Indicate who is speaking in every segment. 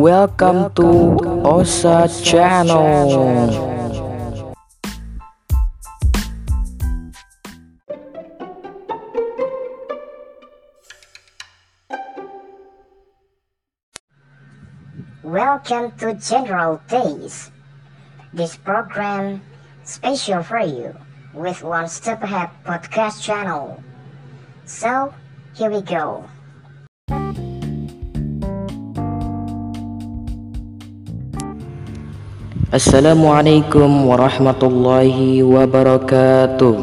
Speaker 1: Welcome to Osa Channel.
Speaker 2: Welcome to General Days. This program special for you with One Step Ahead podcast channel. So, here we go.
Speaker 1: Assalamualaikum warahmatullahi wabarakatuh.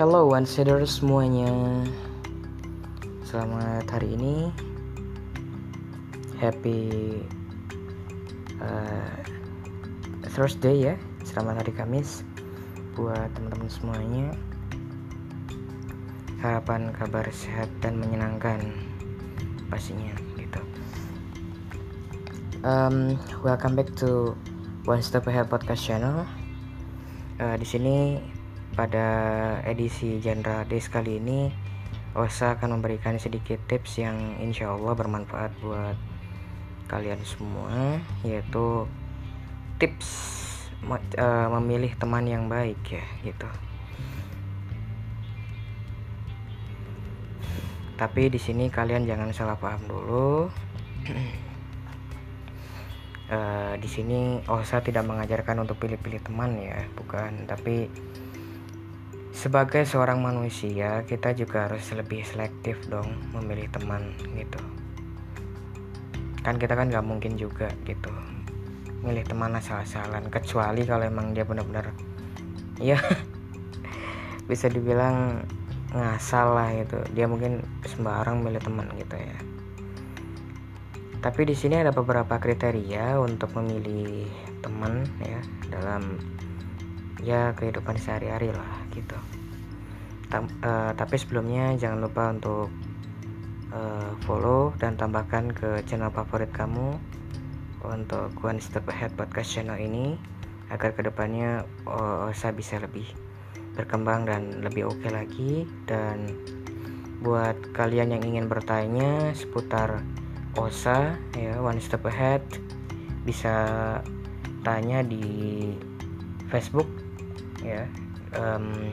Speaker 1: Hello one semuanya. Selamat hari ini. Happy uh, Thursday ya. Selamat hari Kamis buat teman-teman semuanya harapan kabar sehat dan menyenangkan pastinya gitu. Um, welcome back to One Step Ahead Podcast Channel. Uh, di sini pada edisi General Days kali ini Osa akan memberikan sedikit tips yang insya Allah bermanfaat buat kalian semua yaitu tips uh, memilih teman yang baik ya gitu tapi di sini kalian jangan salah paham dulu. Uh, di sini Osa tidak mengajarkan untuk pilih-pilih teman ya bukan. Tapi sebagai seorang manusia kita juga harus lebih selektif dong memilih teman gitu. Kan kita kan nggak mungkin juga gitu milih teman asal-asalan kecuali kalau emang dia benar-benar ya bisa dibilang ngasal lah gitu. Dia mungkin sembarang milih teman gitu ya. Tapi di sini ada beberapa kriteria untuk memilih teman ya dalam ya kehidupan sehari-hari lah gitu. Tam, uh, tapi sebelumnya jangan lupa untuk uh, follow dan tambahkan ke channel favorit kamu untuk One Step Ahead Podcast channel ini agar ke depannya uh, saya bisa lebih berkembang dan lebih oke okay lagi. Dan buat kalian yang ingin bertanya seputar OSA ya One Step Ahead bisa tanya di Facebook ya um,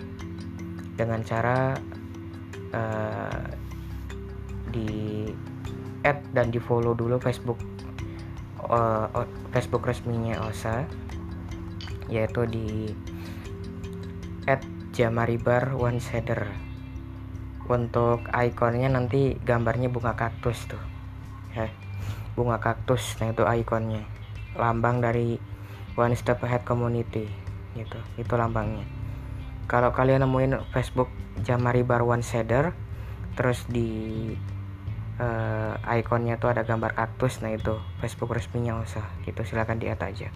Speaker 1: dengan cara uh, di add dan di follow dulu Facebook uh, Facebook resminya OSA yaitu di at jamaribar one shader. Untuk ikonnya nanti gambarnya bunga kaktus tuh. Ya bunga kaktus. Nah itu ikonnya. Lambang dari one step ahead community gitu. Itu lambangnya. Kalau kalian nemuin Facebook jamaribar one shader terus di uh, ikonnya tuh ada gambar kaktus nah itu Facebook resminya usah gitu. Silahkan di add aja.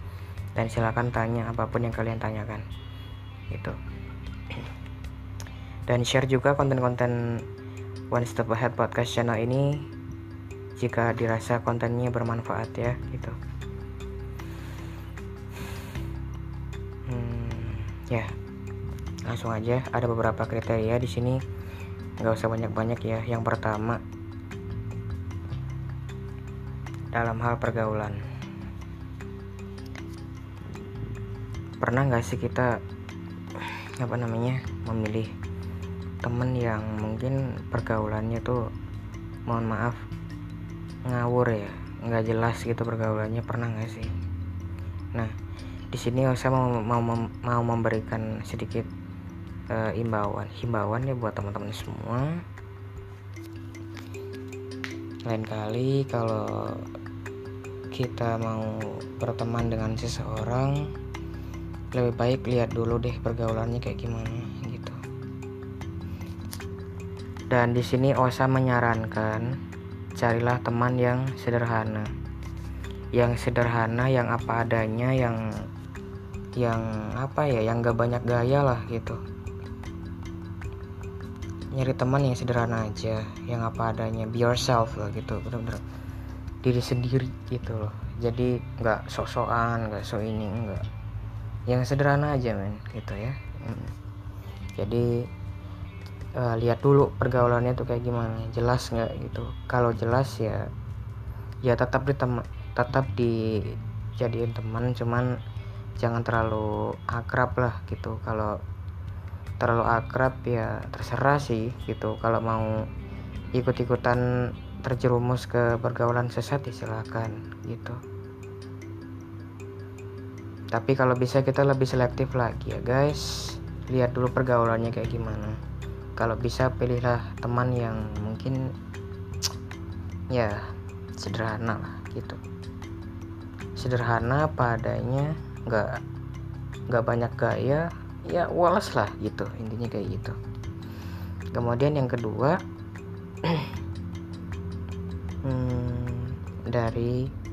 Speaker 1: Dan silahkan tanya apa pun yang kalian tanyakan gitu dan share juga konten-konten One Step Ahead Podcast channel ini jika dirasa kontennya bermanfaat ya gitu. Hmm, ya. Langsung aja ada beberapa kriteria di sini. Nggak usah banyak-banyak ya. Yang pertama dalam hal pergaulan. Pernah nggak sih kita apa namanya memilih temen yang mungkin pergaulannya tuh mohon maaf ngawur ya nggak jelas gitu pergaulannya pernah nggak sih? Nah di sini saya mau mau mau memberikan sedikit uh, imbauan himbauan ya buat teman-teman semua. Lain kali kalau kita mau berteman dengan seseorang lebih baik lihat dulu deh pergaulannya kayak gimana gitu. Dan di sini Osa menyarankan carilah teman yang sederhana. Yang sederhana yang apa adanya yang yang apa ya yang gak banyak gaya lah gitu. Nyari teman yang sederhana aja yang apa adanya. Be yourself lah gitu. Bener-bener diri sendiri gitu loh. Jadi nggak sok-sokan nggak sok ini enggak yang sederhana aja men gitu ya. Hmm. jadi uh, lihat dulu pergaulannya tuh kayak gimana. Jelas nggak gitu? Kalau jelas ya ya tetap di tetap dijadiin teman cuman jangan terlalu akrab lah gitu. Kalau terlalu akrab ya terserah sih gitu. Kalau mau ikut-ikutan terjerumus ke pergaulan sesat ya silakan gitu tapi kalau bisa kita lebih selektif lagi ya guys. Lihat dulu pergaulannya kayak gimana. Kalau bisa pilihlah teman yang mungkin ya sederhana lah gitu. Sederhana padanya nggak nggak banyak gaya ya walas lah gitu. Intinya kayak gitu. Kemudian yang kedua hmm, dari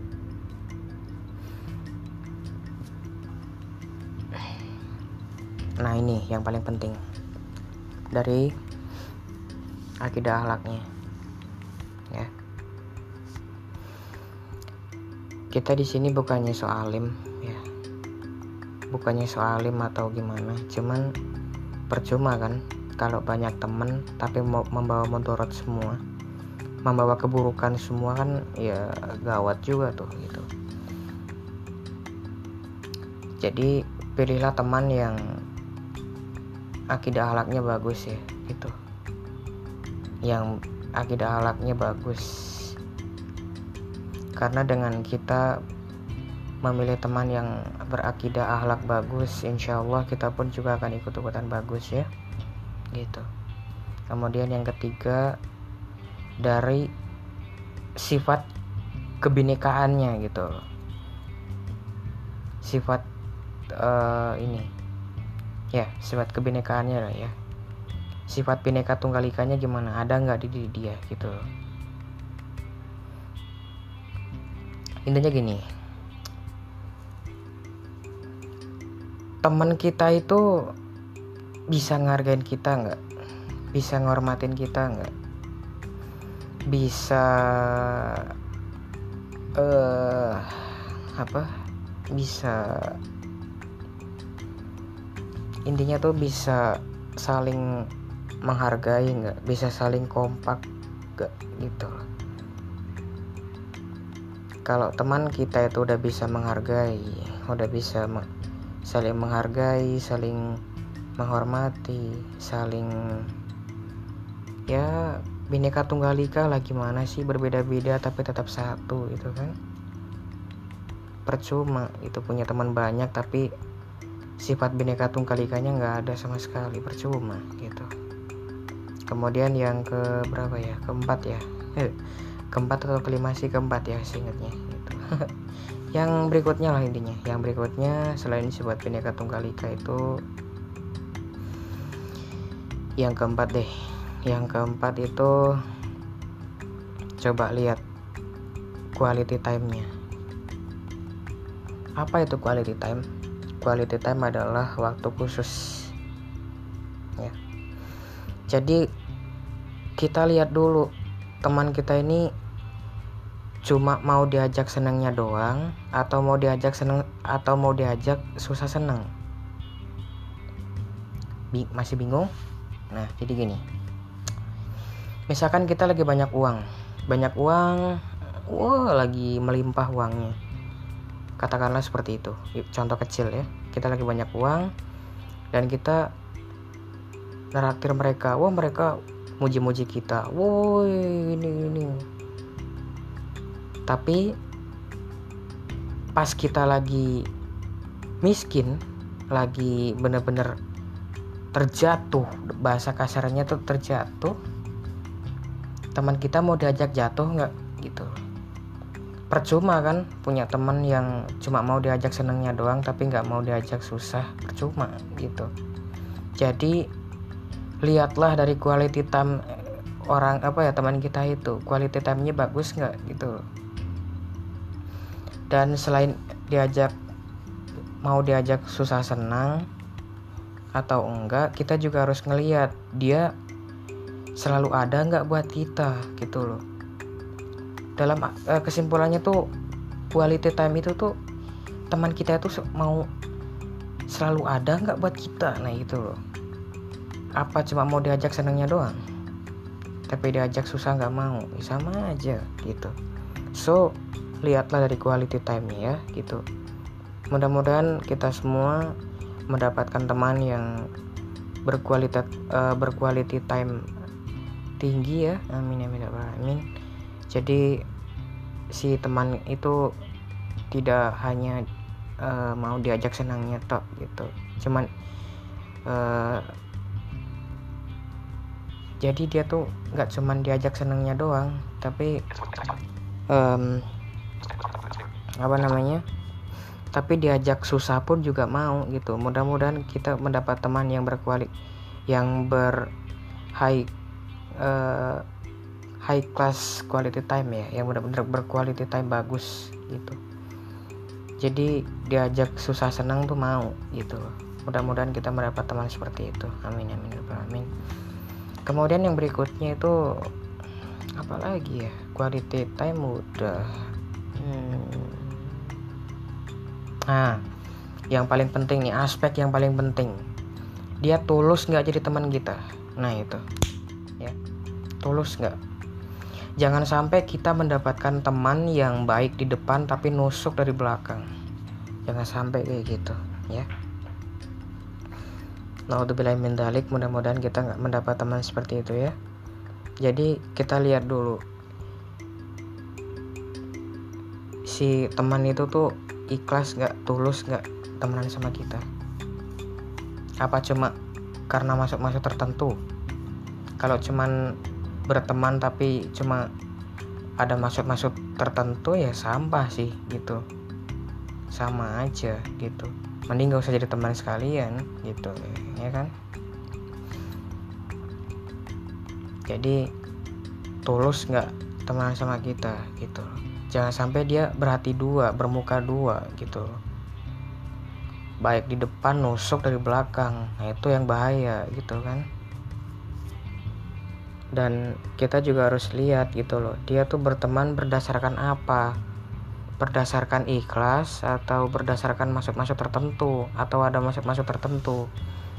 Speaker 1: nah ini yang paling penting dari akidah ahlaknya ya. Kita di sini bukannya soalim bukannya soalim atau gimana cuman percuma kan kalau banyak temen tapi membawa motorot semua membawa keburukan semua kan ya gawat juga tuh gitu. Jadi pilihlah teman yang akidah halaknya bagus ya gitu. Yang akidah halaknya bagus. Karena dengan kita memilih teman yang berakidah ahlak bagus insya Allah kita pun juga akan ikut-ikutan bagus ya gitu. Kemudian yang ketiga dari sifat kebinekaannya gitu. Sifat uh, ini ya sifat kebinekaannya lah ya. Sifat bineka tunggal ikanya gimana? Ada nggak di diri dia gitu intinya gini. Teman kita itu bisa ngargain kita nggak? Bisa ngormatin kita nggak? Bisa eh uh, apa? Bisa intinya tuh bisa saling menghargai nggak? Bisa saling kompak gak gitu. Kalau teman kita itu udah bisa menghargai udah bisa saling menghargai saling menghormati saling ya bineka tunggal ika lah gimana sih berbeda-beda tapi tetap satu gitu kan. Percuma itu punya teman banyak tapi sifat bineka tunggal ikanya nggak ada sama sekali percuma gitu. Kemudian yang ke berapa ya? Keempat ya? Eh, keempat atau kelima sih keempat ya seingatnya gitu. Yang berikutnya lah intinya. Yang berikutnya selain disebut bineka tunggal ika itu yang keempat deh. Yang keempat itu coba lihat quality time-nya. Apa itu quality time quality time adalah waktu khusus. Ya. Jadi kita lihat dulu. Teman kita ini cuma mau diajak senangnya doang atau mau diajak seneng atau mau diajak susah seneng? Bi masih bingung? Nah jadi gini. Misalkan kita lagi banyak uang. Banyak uang wah lagi melimpah uangnya katakanlah seperti itu. Contoh kecil ya kita lagi banyak uang dan kita neraktir mereka. Wah mereka muji-muji kita. Woi ini ini. Tapi pas kita lagi miskin lagi bener-bener terjatuh bahasa kasarnya tuh terjatuh teman kita mau diajak jatuh nggak? Gitu percuma kan punya teman yang cuma mau diajak senengnya doang tapi nggak mau diajak susah. Percuma gitu. Jadi lihatlah dari quality time orang apa ya teman kita itu. Quality time-nya bagus nggak gitu. Dan selain diajak mau diajak susah senang atau enggak kita juga harus ngeliat dia selalu ada nggak buat kita gitu loh dalam uh, kesimpulannya tuh quality time itu tuh teman kita itu mau selalu ada nggak buat kita? Nah itu loh. Apa cuma mau diajak senangnya doang? Tapi diajak susah nggak mau? Ya sama aja gitu. So lihatlah dari quality time ya gitu. Mudah-mudahan kita semua mendapatkan teman yang berkualitas uh, berquality time tinggi ya. Amin amin amin jadi si teman itu tidak hanya uh, mau diajak senangnya tok gitu. Cuman uh, jadi dia tuh nggak cuman diajak senangnya doang tapi um, apa namanya tapi diajak susah pun juga mau gitu. Mudah-mudahan kita mendapat teman yang berkuali yang ber high uh, high class quality time ya yang benar-benar berquality time bagus gitu. Jadi diajak susah senang tuh mau gitu. Mudah-mudahan kita mendapat teman seperti itu. Amin amin amin, amin kemudian yang berikutnya itu apa lagi ya? Quality time udah hmm. nah yang paling penting nih aspek yang paling penting. Dia tulus nggak jadi teman kita? Nah itu. Ya. Tulus nggak jangan sampai kita mendapatkan teman yang baik di depan tapi nusuk dari belakang. Jangan sampai kayak gitu ya. Naudzubillah min dalik mudah-mudahan kita nggak mendapat teman seperti itu ya. Jadi kita lihat dulu. Si teman itu tuh ikhlas nggak tulus nggak temenan sama kita? Apa cuma karena masuk-masuk tertentu? Kalau cuman berteman tapi cuma ada masuk-masuk tertentu ya sampah sih gitu. Sama aja gitu. Mending gak usah jadi teman sekalian gitu ya kan? Jadi tulus nggak teman sama kita gitu. Jangan sampai dia berhati dua bermuka dua gitu. Baik di depan nusuk dari belakang. Nah itu yang bahaya gitu kan dan kita juga harus lihat gitu loh dia tuh berteman berdasarkan apa? Berdasarkan ikhlas atau berdasarkan masuk-masuk tertentu atau ada masuk-masuk tertentu?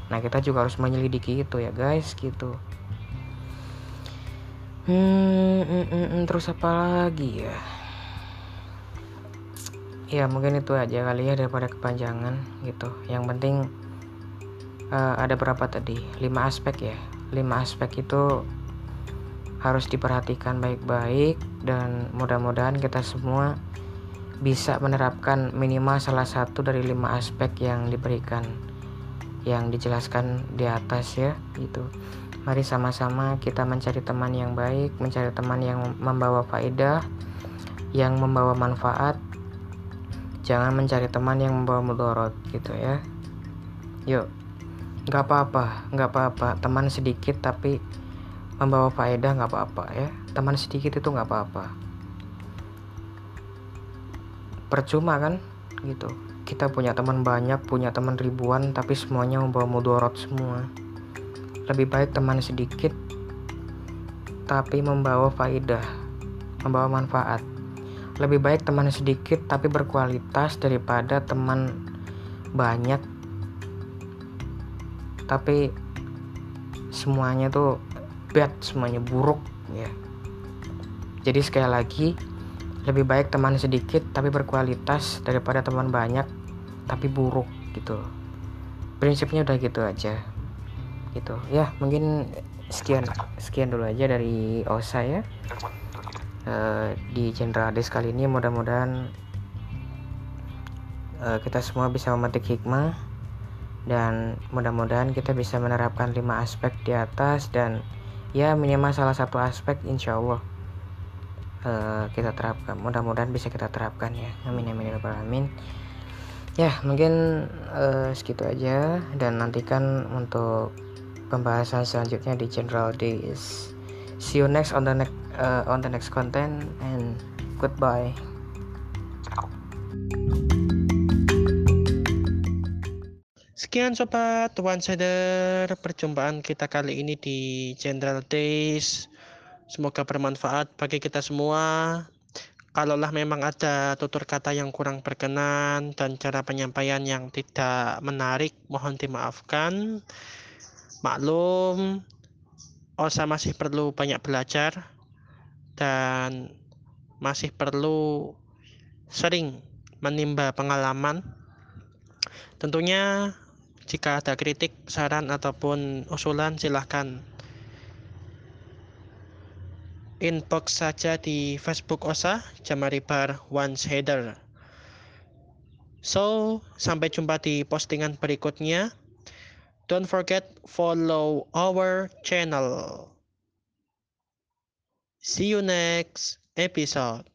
Speaker 1: Nah kita juga harus menyelidiki itu ya guys gitu. Hmm, hmm, hmm, hmm terus apa lagi ya? Ya mungkin itu aja kali ya daripada kepanjangan gitu. Yang penting uh, ada berapa tadi? Lima aspek ya? Lima aspek itu harus diperhatikan baik-baik dan mudah-mudahan kita semua bisa menerapkan minimal salah satu dari lima aspek yang diberikan yang dijelaskan di atas ya gitu. Mari sama-sama kita mencari teman yang baik mencari teman yang membawa faedah yang membawa manfaat. Jangan mencari teman yang membawa mudorot gitu ya. Yuk nggak apa-apa nggak apa-apa. Teman sedikit tapi membawa faedah nggak apa-apa ya. Teman sedikit itu nggak apa-apa. Percuma kan? Gitu. Kita punya teman banyak punya teman ribuan tapi semuanya membawa mudorot semua. Lebih baik teman sedikit tapi membawa faidah membawa manfaat. Lebih baik teman sedikit tapi berkualitas daripada teman banyak. Tapi semuanya tuh bad semuanya buruk ya. Jadi sekali lagi lebih baik teman sedikit tapi berkualitas daripada teman banyak tapi buruk gitu. Prinsipnya udah gitu aja gitu. Ya mungkin sekian sekian dulu aja dari Osa ya. Uh, di General Ades kali ini mudah-mudahan uh, kita semua bisa memetik hikmah dan mudah-mudahan kita bisa menerapkan lima aspek di atas dan ya minimal salah satu aspek insya Allah uh, kita terapkan. Mudah-mudahan bisa kita terapkan ya. Amin amin ya amin ya mungkin uh, segitu aja. Dan nantikan untuk pembahasan selanjutnya di general days. See you next on the next uh, on the next content and goodbye
Speaker 3: Sekian sobat One Sider perjumpaan kita kali ini di General Days Semoga bermanfaat bagi kita semua. kalaulah memang ada tutur kata yang kurang berkenan dan cara penyampaian yang tidak menarik, mohon dimaafkan. Maklum, Osa masih perlu banyak belajar dan masih perlu sering menimba pengalaman. Tentunya jika ada kritik, saran ataupun usulan silahkan inbox saja di Facebook OSA Jamaribar Once Header. So, sampai jumpa di postingan berikutnya. Don't forget follow our channel. See you next episode.